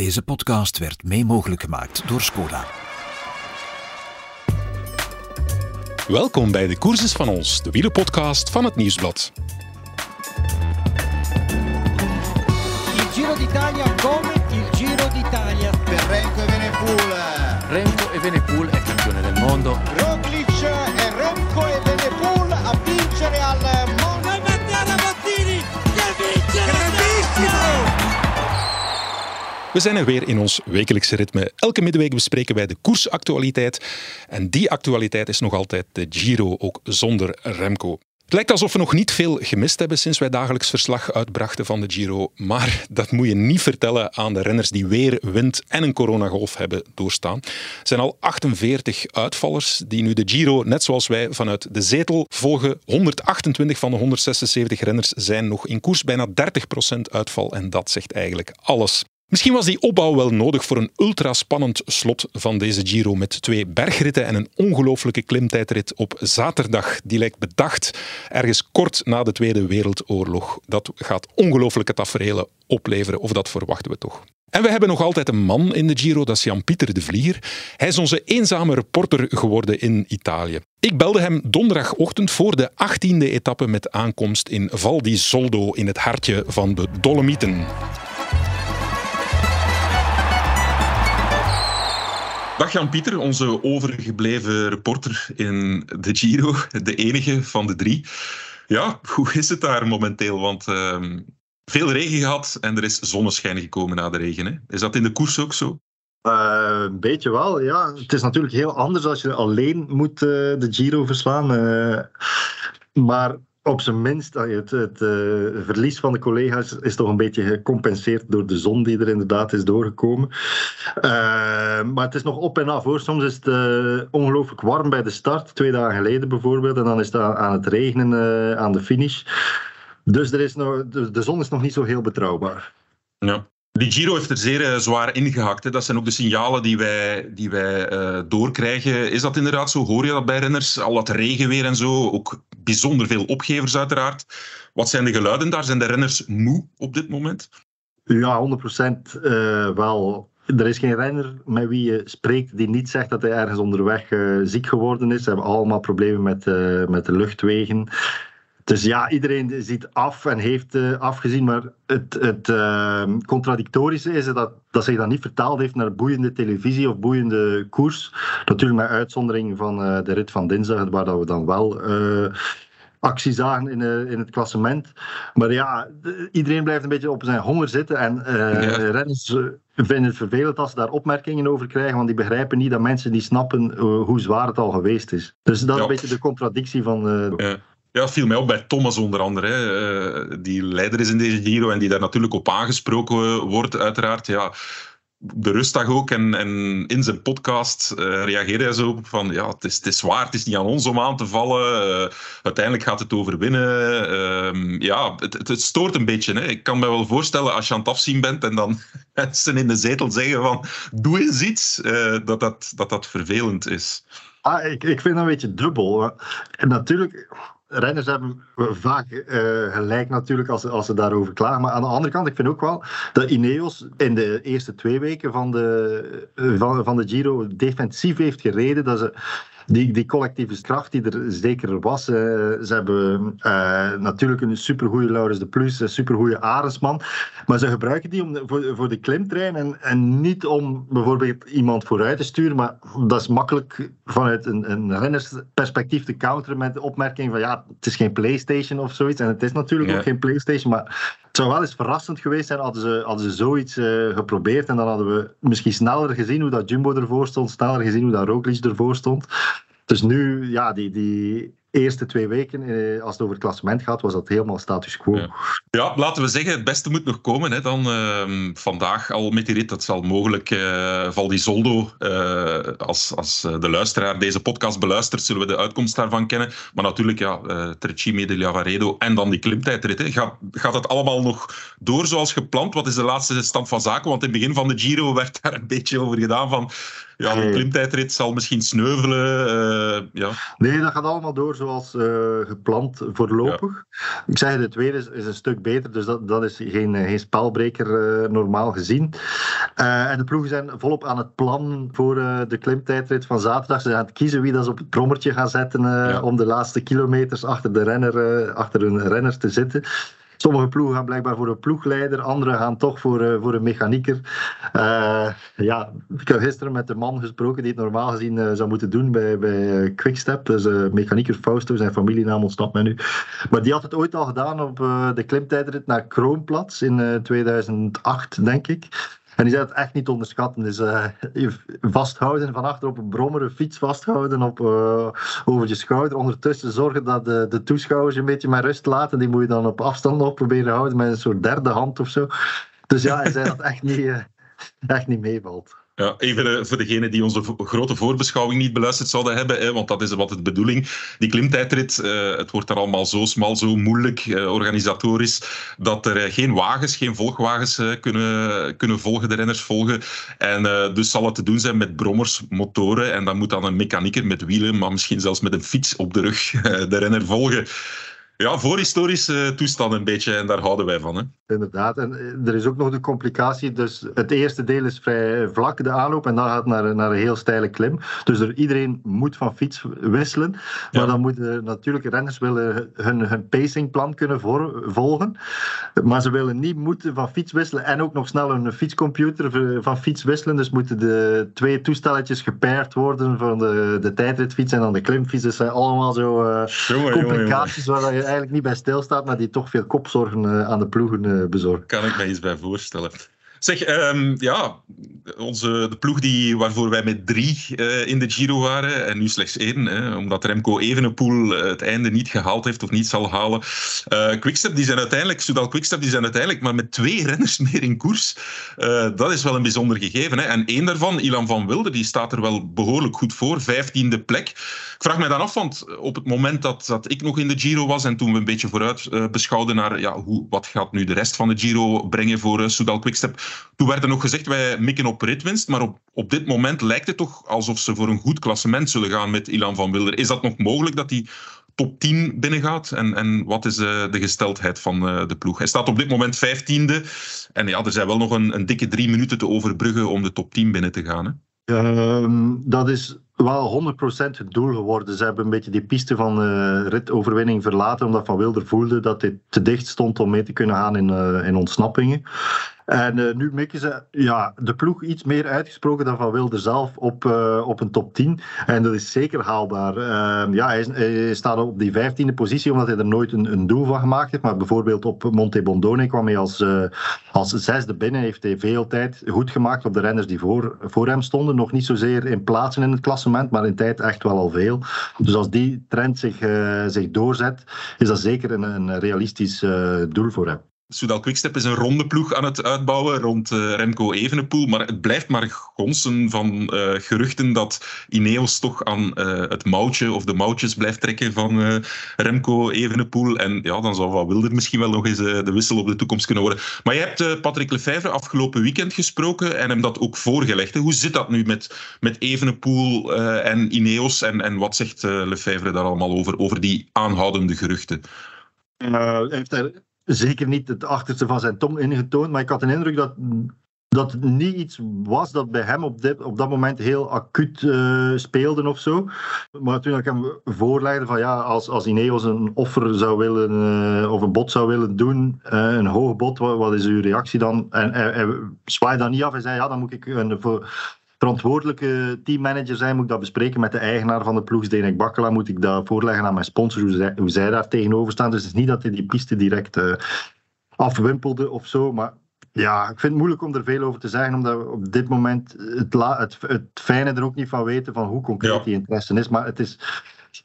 Deze podcast werd mee mogelijk gemaakt door Skoda. Welkom bij de Courses van ons, de wielerpodcast van het Nieuwsblad. Il Giro d'Italia come il Giro d'Italia. per Renko e Venepool. Remco Evenepoel è campione del mondo. We zijn er weer in ons wekelijkse ritme. Elke middenweek bespreken wij de koersactualiteit. En die actualiteit is nog altijd de Giro, ook zonder Remco. Het lijkt alsof we nog niet veel gemist hebben sinds wij dagelijks verslag uitbrachten van de Giro. Maar dat moet je niet vertellen aan de renners die weer wind en een coronagolf hebben doorstaan. Er zijn al 48 uitvallers die nu de Giro, net zoals wij, vanuit de zetel volgen. 128 van de 176 renners zijn nog in koers. Bijna 30% uitval en dat zegt eigenlijk alles. Misschien was die opbouw wel nodig voor een ultraspannend slot van deze Giro met twee bergritten en een ongelooflijke klimtijdrit op zaterdag. Die lijkt bedacht ergens kort na de Tweede Wereldoorlog. Dat gaat ongelooflijke taferelen opleveren, of dat verwachten we toch. En we hebben nog altijd een man in de Giro, dat is Jan-Pieter de Vlier. Hij is onze eenzame reporter geworden in Italië. Ik belde hem donderdagochtend voor de 18e etappe met aankomst in Val di Soldo in het hartje van de Dolomieten. Dag Jan-Pieter, onze overgebleven reporter in de Giro, de enige van de drie. Ja, hoe is het daar momenteel? Want ehm, veel regen gehad en er is zonneschijn gekomen na de regen. Hè? Is dat in de koers ook zo? Eh, een beetje wel, ja. Het is natuurlijk heel anders als je alleen moet eh, de Giro verslaan. eh, maar op zijn minst, eh, het, het eh, verlies van de collega's is toch een beetje gecompenseerd door de zon die er inderdaad is doorgekomen. Eh, maar het is nog op en af hoor. Soms is het eh, ongelooflijk warm bij de start, twee dagen geleden bijvoorbeeld. En dan is het aan, het regenen aan de finish. Dus er is nog, de, de zon is nog niet zo heel betrouwbaar. Ja. Die Giro heeft er zeer eh, zwaar ingehakt. Dat zijn ook de signalen die wij, die wij eh, doorkrijgen. Is dat inderdaad zo? Hoor je dat bij renners? Al dat regenweer en zo. Ook bijzonder veel opgevers uiteraard. Wat zijn de geluiden daar? Zijn de renners moe op dit moment? Ja, 100% eh, wel. Er is geen renner met wie je spreekt die niet zegt dat hij ergens onderweg ziek geworden is. Ze hebben allemaal problemen met, met de luchtwegen. Dus ja, iedereen ziet af en heeft eh, afgezien. Maar het, het eh, contradictorische is dat, dat zich dat niet vertaald heeft naar boeiende televisie of boeiende koers. Natuurlijk met uitzondering van eh, de rit van dinsdag, waar dat we dan wel eh, actie zagen in, in het klassement. Maar ja, de- iedereen blijft een beetje op zijn honger zitten. En Ja. renners vinden het vervelend als ze daar opmerkingen over krijgen, want die begrijpen niet dat mensen niet snappen hoe zwaar het al geweest is. Dus dat is Ja. een beetje de contradictie van... Ja. Ja, het viel mij op bij Thomas onder andere, hè, eh, die leider is in deze Giro en die daar natuurlijk op aangesproken wordt, uiteraard. Ja, de rustdag ook en, en in zijn podcast eh, reageerde hij zo op van ja, het is, het is het is niet aan ons om aan te vallen. eh, uiteindelijk gaat het over winnen. Ehm, ja, het, het, stoort een beetje. Hè. Ik kan me wel voorstellen als je aan het afzien bent en dan mensen in de zetel zeggen van doe eens iets, eh, dat, dat, dat dat vervelend is. Ah, ik, ik vind dat een beetje dubbel. En natuurlijk, renners hebben vaak eh, gelijk natuurlijk als, als ze daarover klagen. Maar aan de andere kant, ik vind ook wel dat Ineos in de eerste twee weken van de, eh, van, van de Giro defensief heeft gereden. Dat ze die, die collectieve kracht die er zeker was. eh, ze hebben eh, natuurlijk een supergoeie Laurens de Plus, een supergoeie Arendsman. Maar ze gebruiken die om, de- voor, voor de klimtrein en, en niet om bijvoorbeeld iemand vooruit te sturen. Maar dat is makkelijk vanuit een, een rennersperspectief te counteren met de opmerking van ja, het is geen PlayStation of zoiets. En het is natuurlijk Ja. ook geen PlayStation, maar zou wel eens verrassend geweest zijn hadden ze, hadden ze zoiets eh, geprobeerd. En dan hadden we misschien sneller gezien hoe dat Jumbo ervoor stond, sneller gezien hoe dat Roglic ervoor stond. Dus nu, ja, die, die eerste twee weken, eh, als het over het klassement gaat, was dat helemaal status quo. Ja. Ja, laten we zeggen, het beste moet nog komen. Hè, dan ehm, vandaag al met die rit. Dat zal mogelijk eh Val di Soldo, eh, als, als eh, de luisteraar deze podcast beluistert, zullen we de uitkomst daarvan kennen. Maar natuurlijk, ja, Trecime de Lavaredo en dan die klimtijdrit. Hè. Gaat, gaat het allemaal nog door zoals gepland? Wat is de laatste stand van zaken? Want in het begin van de Giro werd daar een beetje over gedaan van... Ja, de klimtijdrit zal misschien sneuvelen. ja. Nee, dat gaat allemaal door zoals uh, gepland voorlopig. Ik zeg, de tweede is, is, een stuk beter, dus dat, dat is geen, geen spelbreker uh, normaal gezien. Uh, en de ploegen zijn volop aan het plan voor de klimtijdrit van zaterdag. Ze zijn aan het kiezen wie dat ze op het brommertje gaan zetten ja. om de laatste kilometers achter, de renner, achter hun renner te zitten. Sommige ploegen gaan blijkbaar voor een ploegleider, andere gaan toch voor, uh, voor een mechanieker. Uh, ja, ik heb gisteren met de man gesproken die het normaal gezien uh, zou moeten doen bij, bij Quickstep. Dus mechanieker Fausto, zijn familienaam ontsnapt mij nu. Maar die had het ooit al gedaan op de klimtijdrit naar Kroonplatz in 2008, denk ik. En die zei het echt niet onderschatten. Dus uh, vasthouden van achter op een brommer, een fiets vasthouden op, uh, over je schouder. Ondertussen zorgen dat de, de toeschouwers een beetje met rust laten. Die moet je dan op afstand nog proberen houden met een soort derde hand of zo. Dus ja, hij zei dat echt niet, uh, echt niet meevalt. Ja, even eh, voor degenen die onze grote voorbeschouwing niet beluisterd zouden hebben, hè, want dat is wat het bedoeling. Die klimtijdrit, uh, het wordt er allemaal zo smal, zo moeilijk uh, organisatorisch, dat er geen wagens, geen volgwagens kunnen, kunnen volgen, de renners volgen. En dus zal het te doen zijn met brommers, motoren, en dan moet dan een mechanieker met wielen, maar misschien zelfs met een fiets op de rug de renner volgen. Ja, voorhistorische toestand een beetje en daar houden wij van. Hè. Inderdaad, en eh, er is ook nog de complicatie. Dus het eerste deel is vrij vlak, de aanloop, en dan gaat het naar, naar een heel steile klim. Dus er, iedereen moet van fiets wisselen. Maar dan moeten natuurlijk renners willen hun, hun pacingplan kunnen voor, volgen. Maar ze willen niet moeten van fiets wisselen en ook nog snel een fietscomputer van fiets wisselen. Dus moeten de twee toestelletjes gepaired worden van de, de tijdritfiets en dan de klimfiets. Dat zijn allemaal zo uh, complicaties waar je eigenlijk niet bij stilstaat, maar die toch veel kopzorgen uh, aan de ploegen uh, bezorgen. Kan ik me iets bij voorstellen. Zeg, um, ja, onze, de ploeg die, waarvoor wij met drie uh, in de Giro waren en nu slechts één, hè, omdat Remco Evenepoel het einde niet gehaald heeft of niet zal halen. Uh, Quickstep, die zijn uiteindelijk, Soudal Quickstep, die zijn uiteindelijk maar met twee renners meer in koers. Dat is wel een bijzonder gegeven. Hè. En één daarvan, Ilan van Wilder, die staat er wel behoorlijk goed voor, vijftiende plek. Ik vraag mij dan af, want op het moment dat, dat ik nog in de Giro was en toen we een beetje vooruit beschouwden naar ja, hoe, wat gaat nu de rest van de Giro brengen voor Soudal Quickstep, toen werd er nog gezegd, wij mikken op ritwinst, maar op, op dit moment lijkt het toch alsof ze voor een goed klassement zullen gaan met Ilan van Wilder. Is dat nog mogelijk dat hij top 10 binnengaat? En, en wat is uh, de gesteldheid van uh, de ploeg? Hij staat op dit moment vijftiende. En ja, er zijn wel nog een, een dikke drie minuten te overbruggen om de top 10 binnen te gaan. Hè? Uh, dat is wel 100% het doel geworden. Ze hebben een beetje die piste van uh, ritoverwinning verlaten, omdat Van Wilder voelde dat dit te dicht stond om mee te kunnen gaan in, in ontsnappingen. En uh, nu mikken ze ja, de ploeg iets meer uitgesproken dan Van Wilder zelf op, uh, op een top 10. En dat is zeker haalbaar. Uh, ja, hij, hij, staat op die 15e positie omdat hij er nooit een, een doel van gemaakt heeft. Maar bijvoorbeeld op Monte Bondone kwam hij als, als zesde binnen. Heeft hij veel tijd goed gemaakt op de renners die voor, voor hem stonden. Nog niet zozeer in plaatsen in het klassement, maar in tijd echt wel al veel. Dus als die trend zich, zich doorzet, is dat zeker een, een realistisch doel voor hem. Soudal Quickstep is een ronde ploeg aan het uitbouwen rond uh, Remco Evenepoel. Maar het blijft maar gonsen van uh, geruchten dat Ineos toch aan uh, het mouwtje of de mouwtjes blijft trekken van Remco Evenepoel. En ja, dan zou Van Wilder misschien wel nog eens de wissel op de toekomst kunnen worden. Maar je hebt Patrick Lefevre afgelopen weekend gesproken en hem dat ook voorgelegd. Hoe zit dat nu met, met Evenepoel en Ineos? En, en wat zegt Lefevre daar allemaal over, over die aanhoudende geruchten? hij heeft er zeker niet het achterste van zijn tong ingetoond. Maar ik had de indruk dat, dat het niet iets was dat bij hem op, op dat moment heel acuut uh, speelde of zo. Maar toen ik hem voorlegde van ja, als, als Ineos een offer zou willen uh, of een bod zou willen doen, uh, een hoog bod, wat, wat, is uw reactie dan? En hij zwaaide dat niet af en zei ja, dan moet ik een, voor, verantwoordelijke teammanager zijn, moet ik dat bespreken met de eigenaar van de ploeg, Denek Bakkela, moet ik dat voorleggen aan mijn sponsor, hoe zij, hoe zij daar tegenover staan. Dus het is niet dat hij die piste direct uh, afwimpelde of zo, maar ja, ik vind het moeilijk om er veel over te zeggen, omdat we op dit moment het, het, het fijne er ook niet van weten van hoe concreet ja. die interesse is. Maar het is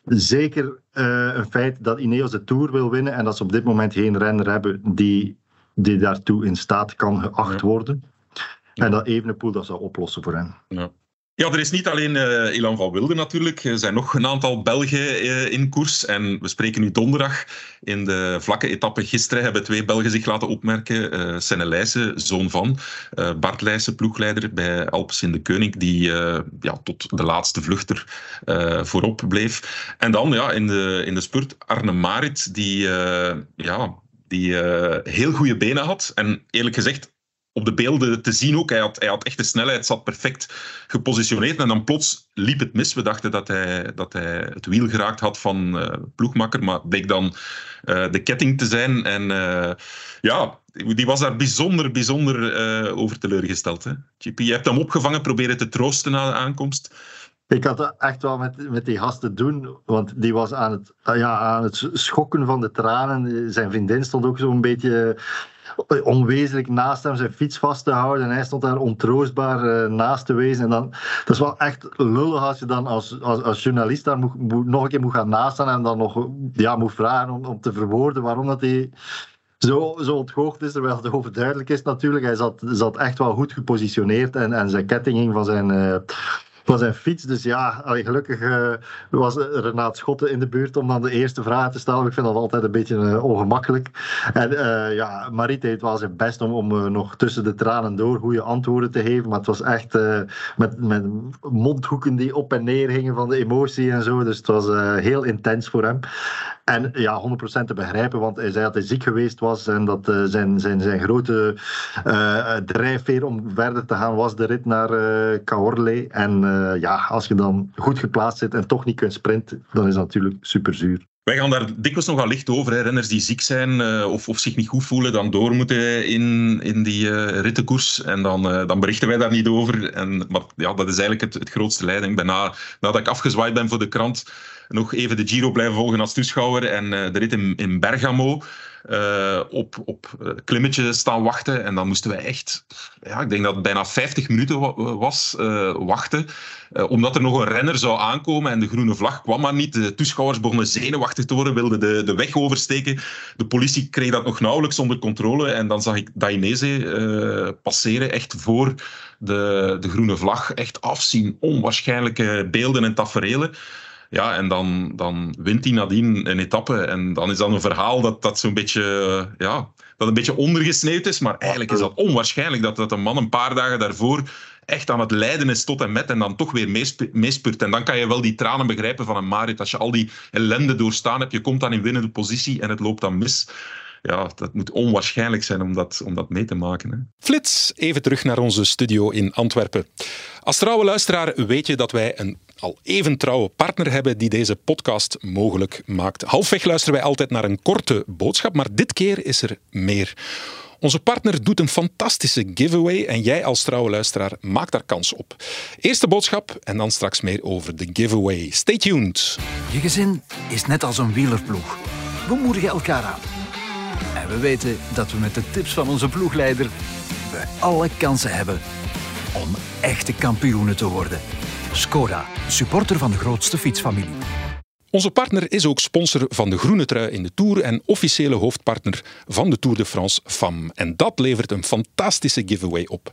zeker uh, een feit dat Ineos de Tour wil winnen en dat ze op dit moment geen renner hebben die, die daartoe in staat kan geacht worden. En dat Evenepoel dat zou oplossen voor hen. Ja. Ja, er is niet alleen uh, Ilan van Wilde natuurlijk. Er zijn nog een aantal Belgen uh, in koers. En we spreken nu donderdag. In de vlakke etappe gisteren hebben twee Belgen zich laten opmerken. Uh, Senne Leijsen, zoon van Bart Leijsen, ploegleider bij Alpes in de Koning, die ja, tot de laatste vluchter voorop bleef. En dan ja, in, de, in de spurt Arne Marit, die, ja, die heel goede benen had. En eerlijk gezegd op de beelden te zien ook. Hij had, hij had echt de snelheid, zat perfect gepositioneerd. En dan plots liep het mis. We dachten dat hij, dat hij het wiel geraakt had van uh, ploegmakker, maar het bleek dan uh, de ketting te zijn. En uh, ja, die was daar bijzonder, bijzonder over teleurgesteld. Hè? GP, je hebt hem opgevangen, proberen te troosten na de aankomst. Ik had echt wel met, met die gast te doen, want die was aan het, ja, aan het schokken van de tranen. Zijn vriendin stond ook zo'n beetje onwezenlijk naast hem zijn fiets vast te houden. En hij stond daar ontroostbaar uh, naast te wezen. En dan, dat is wel echt lullig als je dan als, als, journalist daar moet, nog een keer moet gaan nastaan en dan nog ja, moet vragen om, om te verwoorden waarom dat hij zo, zo ontgoocheld is, terwijl het overduidelijk is natuurlijk. Hij zat, zat echt wel goed gepositioneerd en, en zijn ketting ging van zijn, uh, van zijn fiets. Dus ja, gelukkig uh, was Renaat Schotten in de buurt om dan de eerste vraag te stellen. Ik vind dat altijd een beetje uh, ongemakkelijk. En uh, ja, Marit deed wel zijn best om, om nog tussen de tranen door goede antwoorden te geven. Maar het was echt met, met mondhoeken die op en neer gingen van de emotie en zo. Dus het was heel intens voor hem. En ja, 100% te begrijpen, want hij zei dat hij ziek geweest was en dat zijn, zijn, zijn grote drijfveer om verder te gaan was de rit naar uh, Caorle. En ja, als je dan goed geplaatst zit en toch niet kunt sprinten, dan is dat natuurlijk super zuur. Wij gaan daar dikwijls nogal licht over. Renners die ziek zijn uh, of, of zich niet goed voelen, dan door moeten in, in die uh, rittenkoers. En dan, dan berichten wij daar niet over. En, maar ja, dat is eigenlijk het, het grootste lijden. Ik ben na, nadat ik afgezwaaid ben voor de krant, nog even de Giro blijven volgen als toeschouwer. En de rit in, in Bergamo uh, op, op uh, klimmetje staan wachten. En dan moesten wij echt, ja, ik denk dat het bijna 50 minuten was, uh, wachten. omdat er nog een renner zou aankomen en de groene vlag kwam maar niet. De toeschouwers begonnen zenuwachtig te worden, wilden de, de weg oversteken. De politie kreeg dat nog nauwelijks onder controle. En dan zag ik Dainese passeren, echt voor de, de groene vlag. Echt afzien, onwaarschijnlijke beelden en taferelen. Ja, en dan, dan wint hij nadien een etappe. En dan is dat een verhaal dat, dat zo'n beetje, ja, dat een beetje ondergesneeuwd is. Maar eigenlijk is dat onwaarschijnlijk dat, dat een man een paar dagen daarvoor echt aan het lijden is tot en met en dan toch weer meespurt. En dan kan je wel die tranen begrijpen van een Marit. Als je al die ellende doorstaan hebt, je komt dan in winnende positie en het loopt dan mis ja, dat moet onwaarschijnlijk zijn om dat, om dat mee te maken. Hè. Flits, even terug naar onze studio in Antwerpen. Als trouwe luisteraar weet je dat wij een al even trouwe partner hebben die deze podcast mogelijk maakt. Halfweg luisteren wij altijd naar een korte boodschap, maar dit keer is er meer. Onze partner doet een fantastische giveaway en jij als trouwe luisteraar maakt daar kans op. Eerste boodschap en dan straks meer over de giveaway. Stay tuned. Je gezin is net als een wielerploeg. We moedigen elkaar aan. En we weten dat we met de tips van onze ploegleider we alle kansen hebben om echte kampioenen te worden. Skoda, supporter van de grootste fietsfamilie. Onze partner is ook sponsor van de groene trui in de Tour en officiële hoofdpartner van de Tour de France FAM. En dat levert een fantastische giveaway op.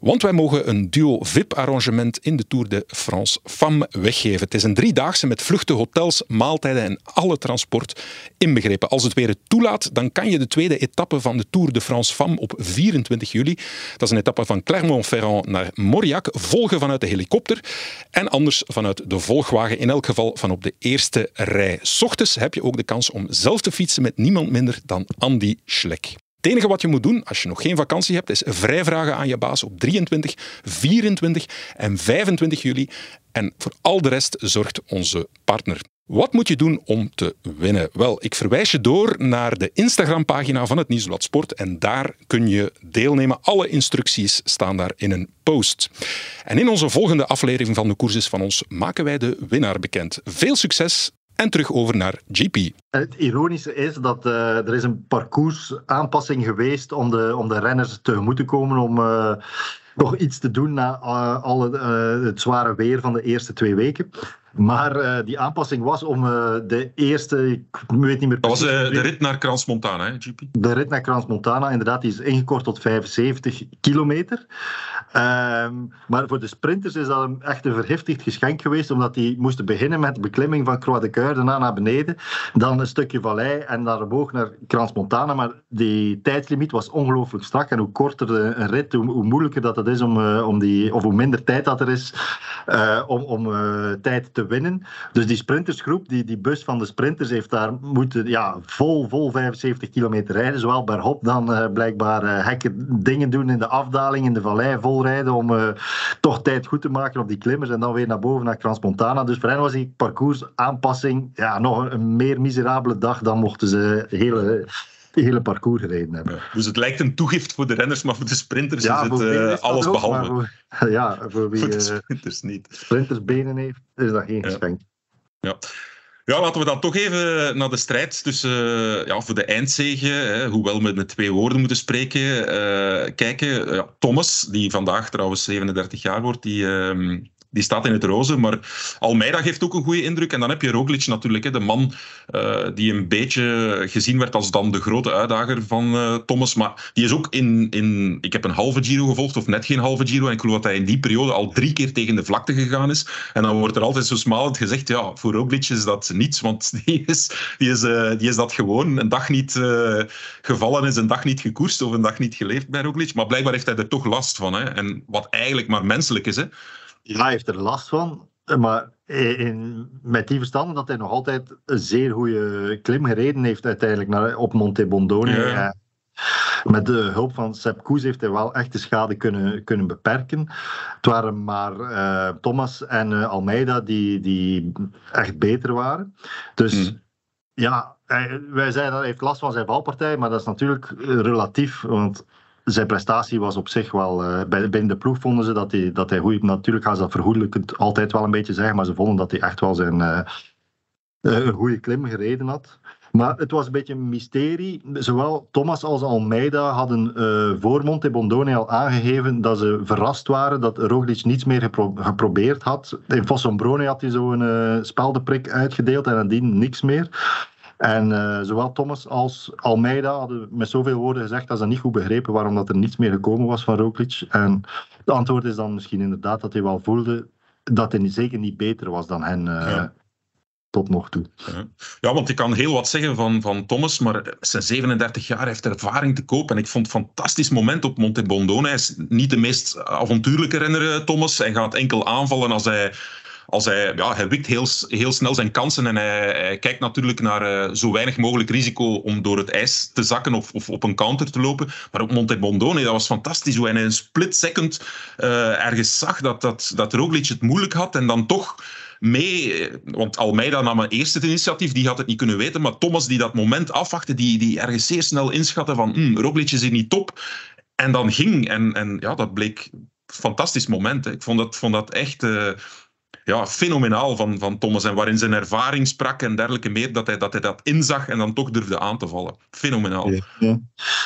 Want wij mogen een duo VIP-arrangement in de Tour de France FAM weggeven. Het is een driedaagse met vluchten, hotels, maaltijden en alle transport inbegrepen. Als het weer het toelaat, dan kan je de tweede etappe van de Tour de France FAM op 24 juli, dat is een etappe van Clermont-Ferrand naar Mauriac, volgen vanuit de helikopter en anders vanuit de volgwagen, in elk geval van op de eerste rij. S ochtends heb je ook de kans om zelf te fietsen met niemand minder dan Andy Schleck. Het enige wat je moet doen als je nog geen vakantie hebt, is vrijvragen aan je baas op 23, 24 en 25 juli. En voor al de rest zorgt onze partner. Wat moet je doen om te winnen? Wel, ik verwijs je door naar de Instagram-pagina van het Nieuwsblad Sport en daar kun je deelnemen. Alle instructies staan daar in een post. En in onze volgende aflevering van de Courses van ons maken wij de winnaar bekend. Veel succes en terug over naar GP. Het ironische is dat uh, er is een parcoursaanpassing geweest om de, om de renners tegemoet te komen om uh, nog iets te doen na uh, het, het zware weer van de eerste twee weken. Maar uh, die aanpassing was om uh, de eerste, ik weet niet meer Dat was uh, de rit naar Crans Montana, hè, GP? De rit naar Crans Montana, inderdaad, die is ingekort tot 75 kilometer. Um, maar voor de sprinters is dat een, echt een verhiftigd geschenk geweest, omdat die moesten beginnen met de beklimming van Croix de Coeur, daarna naar beneden, dan een stukje vallei en naar omhoog naar Crans Montana. Maar die tijdslimiet was ongelooflijk strak en hoe korter de, een rit, hoe, hoe, moeilijker dat het is om, om die, of hoe minder tijd dat er is om, om tijd te winnen. Dus die sprintersgroep, die, die bus van de sprinters, heeft daar moeten ja, vol, vol 75 kilometer rijden. Zowel bergop dan uh, blijkbaar uh, gekke dingen doen in de afdaling, in de vallei, vol rijden om uh, toch tijd goed te maken op die klimmers. En dan weer naar boven naar Transmontana. Dus voor hen was die parcoursaanpassing ja, nog een meer miserabele dag. Dan mochten ze hele hele parcours gereden hebben. Dus het lijkt een toegift voor de renners, maar voor de sprinters ja, is het uh, alles ook, behalve. Voor, ja, voor wie voor de sprinters niet. sprintersbenen heeft, is dat geen geschenk. Ja. Ja, laten we dan toch even naar de strijd tussen, ja, voor de eindzege, hè, hoewel we met twee woorden moeten spreken, uh, kijken. Ja, Thomas, die vandaag trouwens 37 jaar wordt, die, uh, die staat in het roze. Maar Almeida geeft ook een goede indruk. En dan heb je Roglic natuurlijk, hè, de man uh, die een beetje gezien werd als dan de grote uitdager van uh, Thomas. Maar die is ook in, in... Ik heb een halve Giro gevolgd, of net geen halve Giro. En ik geloof dat hij in die periode al drie keer tegen de vlakte gegaan is. En dan wordt er altijd zo smalend gezegd, ja, voor Roglic is dat niets. Want die is, die is, uh, die is dat gewoon. Een dag niet gevallen is, een dag niet gekoerst of een dag niet geleefd bij Roglic. Maar blijkbaar heeft hij er toch last van. Hè. En wat eigenlijk maar menselijk is, hè. Ja, hij heeft er last van. Maar in, met die verstand dat hij nog altijd een zeer goede klim gereden heeft uiteindelijk naar, op Monte Bondone. Ja. Met de hulp van Sepp Koes heeft hij wel echt de schade kunnen, kunnen beperken. Het waren maar uh, Thomas en uh, Almeida die, die echt beter waren. Dus mm. ja, hij, wij zeiden dat hij heeft last van zijn valpartij, maar dat is natuurlijk relatief. Want zijn prestatie was op zich wel. Uh, binnen de ploeg vonden ze dat hij, dat hij goed. Natuurlijk gaan ze dat vergoedelijk altijd wel een beetje zeggen, maar ze vonden dat hij echt wel zijn, uh, een goede klim gereden had. Maar het was een beetje een mysterie. Zowel Thomas als Almeida hadden uh, voor Monte Bondone al aangegeven dat ze verrast waren dat Roglic niets meer gepro geprobeerd had. In Fossombrone had hij zo'n uh, speldeprik uitgedeeld en nadien niks meer. En uh, zowel Thomas als Almeida hadden met zoveel woorden gezegd dat ze niet goed begrepen waarom dat er niets meer gekomen was van Roglic. En het antwoord is dan misschien inderdaad dat hij wel voelde dat hij zeker niet beter was dan hen. Uh, ja tot nog toe. Ja, want ik kan heel wat zeggen van, van Thomas, maar zijn 37 jaar heeft ervaring te koop. En ik vond het een fantastisch moment op Monte Bondone. Hij is niet de meest avontuurlijke renner, eh, Thomas. Hij gaat enkel aanvallen als hij als hij, ja, hij wikt heel, heel snel zijn kansen en hij, kijkt natuurlijk naar uh, zo weinig mogelijk risico om door het ijs te zakken of, of op een counter te lopen. Maar op Monte Bondone, dat was fantastisch hoe hij in een split second uh, ergens zag dat, dat, dat Roglic het moeilijk had en dan toch mee. Want Almeida nam een eerste initiatief, die had het niet kunnen weten. Maar Thomas, die dat moment afwachtte, die, die ergens zeer snel inschatte van hm, Roglic is hier niet top. En dan ging. En, en ja, dat bleek een fantastisch moment. Ik vond dat, vond dat echt... ja, fenomenaal van, van Thomas. En waarin zijn ervaring sprak en dergelijke meer, dat hij, dat hij dat inzag en dan toch durfde aan te vallen. Fenomenaal.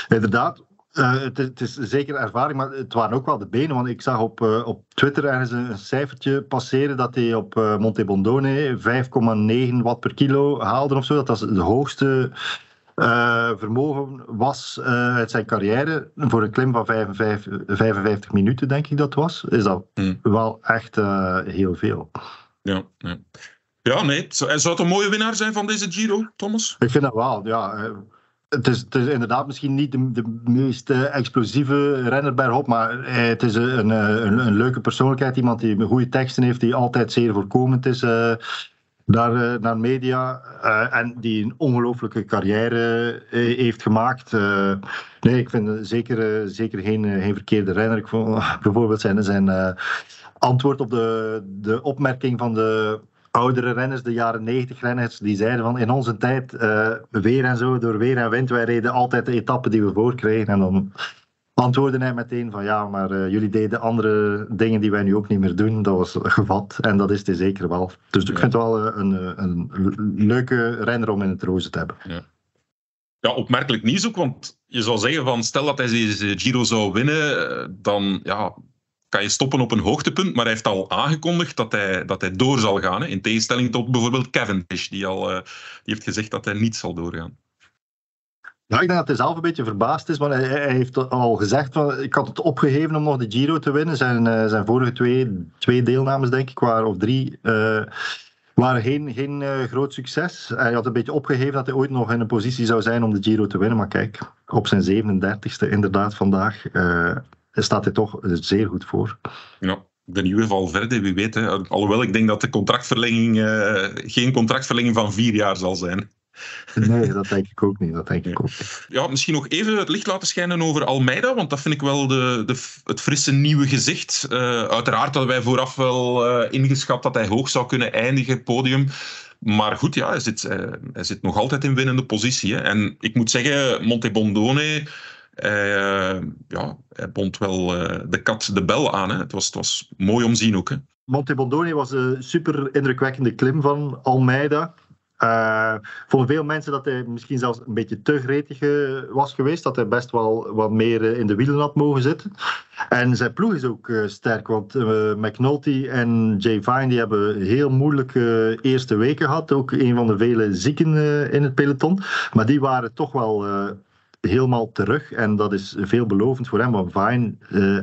Inderdaad. Uh, het, is, zeker ervaring, maar het waren ook wel de benen. Want ik zag op, uh, op Twitter ergens een, cijfertje passeren dat hij op uh, Monte Bondone 5,9 watt per kilo haalde of zo. Dat was de hoogste uh, vermogen was uh, uit zijn carrière voor een klim van 55, 55 minuten, denk ik dat was. Is dat hmm. wel echt uh, heel veel. Ja, ja. ja nee. Zou het een mooie winnaar zijn van deze Giro, Thomas? Ik vind dat wel, ja. Het is, het is inderdaad misschien niet de, de meest explosieve renner bij maar het is een, een, een, leuke persoonlijkheid. Iemand die goede teksten heeft, die altijd zeer voorkomend is naar, eh, naar media uh, en die een ongelooflijke carrière uh, heeft gemaakt. Nee, ik vind zeker, zeker geen, geen verkeerde renner. Ik vond bijvoorbeeld zijn, zijn antwoord op de, de opmerking van de oudere renners, de jaren 90 renners, die zeiden van in onze tijd, weer en zo, door weer en wind, wij reden altijd de etappen die we voorkregen. En dan antwoordde hij meteen van ja, maar uh, jullie deden andere dingen die wij nu ook niet meer doen. Dat was gevat en dat is het zeker wel. Dus ik vind het wel eh, een, een, een, leuke renner om in het roze te hebben. Ja. ja, opmerkelijk nieuws ook, want je zou zeggen van stel dat hij deze Giro zou winnen, eh, dan ja, kan je stoppen op een hoogtepunt, maar hij heeft al aangekondigd dat hij, dat hij door zal gaan. Hè, in tegenstelling tot bijvoorbeeld Cavendish, die, al, uh, die heeft gezegd dat hij niet zal doorgaan. Ja, ik denk dat hij zelf een beetje verbaasd is, want hij, hij heeft al gezegd van ik had het opgegeven om nog de Giro te winnen. Zijn, uh, zijn vorige twee, twee deelnames, denk ik, waren, of drie, uh, waren geen, geen uh, groot succes. Hij had een beetje opgegeven dat hij ooit nog in een positie zou zijn om de Giro te winnen. Maar kijk, op zijn 37ste inderdaad vandaag staat hij toch zeer goed voor. Ja de nieuwe Valverde, wie weet. Alhoewel ik denk dat de contractverlenging geen contractverlenging van vier jaar zal zijn. Nee, dat denk ik ook niet. Dat denk ik ook Ja, misschien nog even het licht laten schijnen over Almeida, want dat vind ik wel de, de, het frisse nieuwe gezicht. Uh, uiteraard hadden wij vooraf wel uh, ingeschat dat hij hoog zou kunnen eindigen, podium. Maar goed, ja, hij zit, uh, hij zit nog altijd in winnende positie. Hè. En ik moet zeggen, Monte Bondone... ja, hij bond wel de kat de bel aan. Hè. Het, was, het was mooi om te zien ook. Hè. Monte Bondone was een super indrukwekkende klim van Almeida. Uh, voor veel mensen dat hij misschien zelfs een beetje te gretig uh, was geweest. Dat hij best wel wat meer uh, in de wielen had mogen zitten. En zijn ploeg is ook sterk. Want McNulty en Jay Vine die hebben heel moeilijke eerste weken gehad. Ook een van de vele zieken in het peloton. Maar die waren toch wel helemaal terug. En dat is veelbelovend voor hem. Want Vine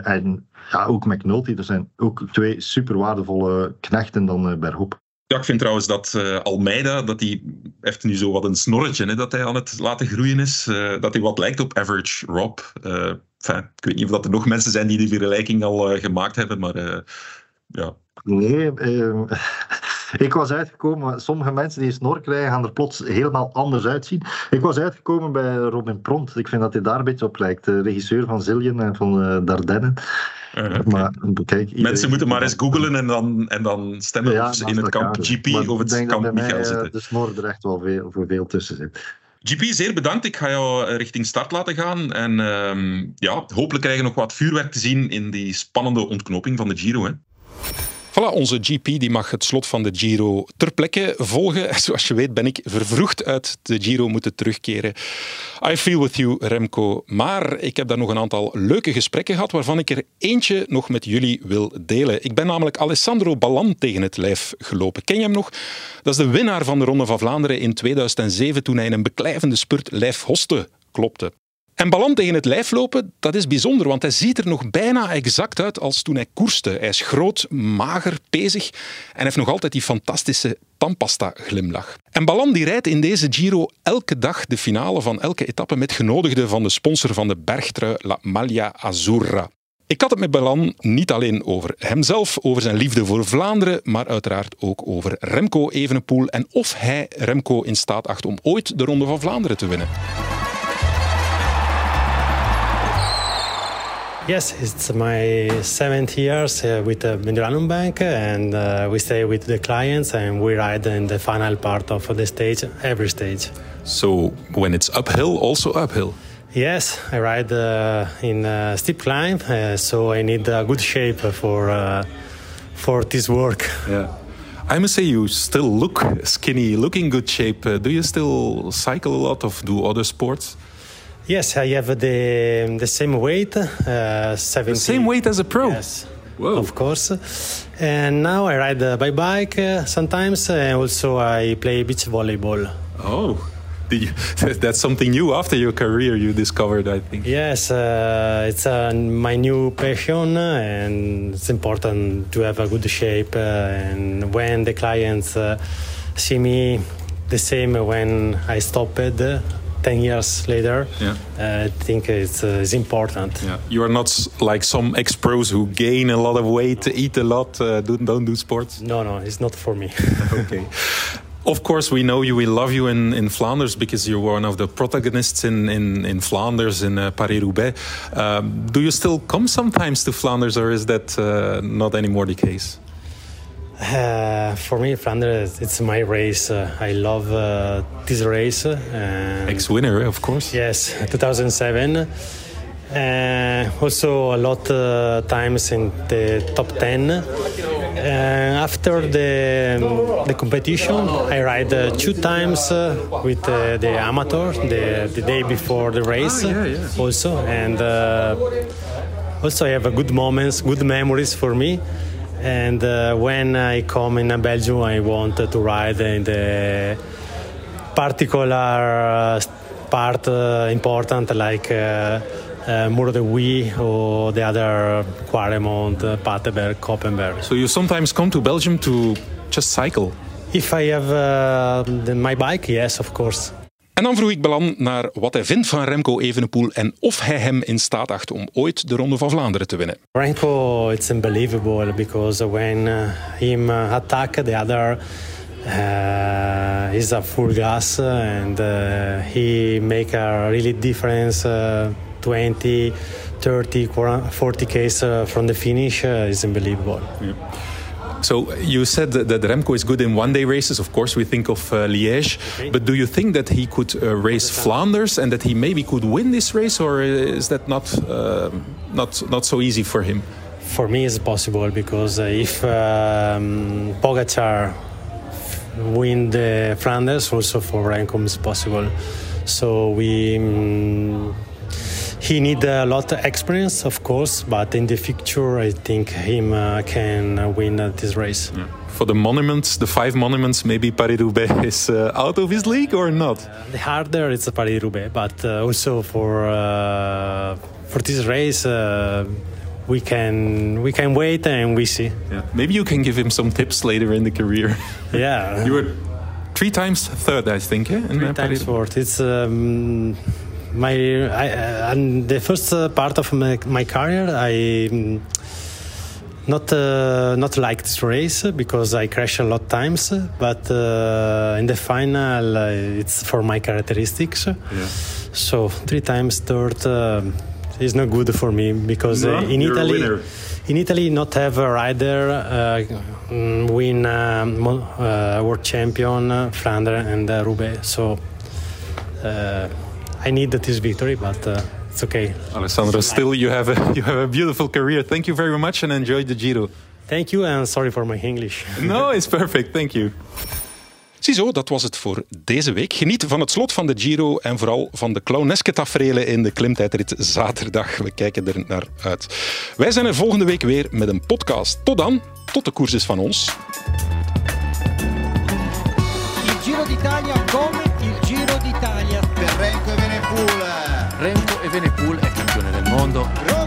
en ja, ook McNulty, dat zijn ook twee super waardevolle knechten dan bergop. Ik vind trouwens dat uh, Almeida, dat hij heeft nu zo wat een snorretje, hè, dat hij aan het laten groeien is. Uh, dat hij wat lijkt op Average Rob. Enfin, ik weet niet of dat er nog mensen zijn die die vergelijking al gemaakt hebben, maar ja. Nee, ehm, ik was uitgekomen, sommige mensen die een snor krijgen gaan er plots helemaal anders uitzien. Ik was uitgekomen bij Robin Pront. Ik vind dat hij daar een beetje op lijkt. De regisseur van Zillion en van Dardenne. Uh, maar, kijk, Mensen moeten maar eens googlen en dan, en dan stemmen ja, of ze in het kamp GP maar of het kamp Michael zitten. de snor er echt wel veel, voor veel tussen zit. GP, zeer bedankt. Ik ga jou richting start laten gaan. En uh, ja, hopelijk krijgen we nog wat vuurwerk te zien in die spannende ontknoping van de Giro. Hè. Onze GP die mag het slot van de Giro ter plekke volgen. Zoals je weet ben ik vervroegd uit de Giro moeten terugkeren. I feel with you, Remco. Maar ik heb daar nog een aantal leuke gesprekken gehad, waarvan ik er eentje nog met jullie wil delen. Ik ben namelijk Alessandro Ballan tegen het lijf gelopen. Ken je hem nog? Dat is de winnaar van de Ronde van Vlaanderen in 2007, toen hij in een beklijvende spurt lijf hoste klopte. En Ballan tegen het lijf lopen, dat is bijzonder, want hij ziet er nog bijna exact uit als toen hij koerste. Hij is groot, mager, pezig en heeft nog altijd die fantastische tandpasta-glimlach. En Ballan die rijdt in deze Giro elke dag de finale van elke etappe met genodigden van de sponsor van de bergtrui La Maglia Azzurra. Ik had het met Ballan niet alleen over hemzelf, over zijn liefde voor Vlaanderen, maar uiteraard ook over Remco Evenepoel en of hij Remco in staat acht om ooit de Ronde van Vlaanderen te winnen. Yes, it's my seventh years uh, with the Mediolanum Bank, and uh, we stay with the clients and we ride in the final part of the stage, every stage. So when it's uphill, also uphill. Yes, I ride uh, in a steep climb, uh, so I need a good shape for uh, for this work. Yeah. I must say, you still look skinny, look in good shape. Uh, do you still cycle a lot, of do other sports? Yes, I have the the same weight, uh, 70. The same weight as a pro. Yes. Whoa. Of course. And now I ride uh, by bike uh, sometimes, and also I play beach volleyball. Oh. You, that's something new after your career you discovered, I think. Yes, uh, it's uh, my new passion, and it's important to have a good shape. Uh, and when the clients uh, see me the same when I stopped, 10 years later, yeah. uh, I think it's, uh, it's important. Yeah. You are not like some ex pros who gain a lot of weight, eat a lot, uh, do, don't do sports? No, no, it's not for me. okay. Of course, we know you. We love you in, in Flanders because you're one of the protagonists in, in, in Flanders, in uh, Paris Roubaix. Um, do you still come sometimes to Flanders, or is that uh, not anymore the case? Uh, for me, Flanders, it's my race. Uh, I love uh, this race. Ex-winner, of course. Yes, 2007. Uh, also, a lot uh, times in the top 10. Uh, after the, um, the competition, I ride two times with the amateur the, the day before the race. Ah, yeah, yeah. Also, and also I have a good moments, good memories for me. And uh, when I come in Belgium, I want to ride in the particular uh, part uh, important like uh, uh, Muro de Huy or the other Quaremont, uh, Paterberg, Koppenberg. So you sometimes come to Belgium to just cycle? If I have uh, the, my bike, yes, of course. En dan vroeg ik Belan naar wat hij vindt van Remco Evenepoel en of hij hem in staat acht om ooit de Ronde van Vlaanderen te winnen. Remco, it's unbelievable because when uh, him uh, attack the other, uh, he's a full gas and uh, he make a really difference. Uh, 20, 30, 40 k's from the finish is unbelievable. Yeah. So you said that, that, Remco is good in one-day races. Of course, we think of uh, Liège. Okay. But do you think that he could uh, race Flanders and that he maybe could win this race, or is that not uh, not not so easy for him? For me, it's possible because if um, Pogacar win the Flanders, also for Remco it's possible. So we. Um, he need a lot of experience, of course, but in the future, I think him uh, can win uh, this race. Yeah. For the monuments, the five monuments, maybe Paris-Roubaix is uh, out of his league or not? the harder it's Paris-Roubaix, but uh, also for uh, for this race, uh, we can we can wait and we see. Yeah. Maybe you can give him some tips later in the career. Yeah, you were three times third, I think. Yeah, three times fourth. It's. Um, my I, uh, and the first uh, part of my, my career I um, not uh, not like this race because I crash a lot times but uh, in the final uh, it's for my characteristics. Yeah. so three times third uh, is not good for me because no, in Italy in Italy not have a rider win um, world champion Flanders and Roubaix. So I need this victory, but uh, it's okay. Alessandro, still you have a you have a beautiful career. Thank you very much and enjoy the Giro. Thank you and sorry for my English. no, it's perfect. Thank you. Ziezo, dat was het voor deze week. Geniet van het slot van de Giro en vooral van de clowneske tafereelen in de klimtijdrit zaterdag. We kijken er naar uit. Wij zijn er volgende week weer met een podcast. Tot dan, tot de koers is van ons. mundo.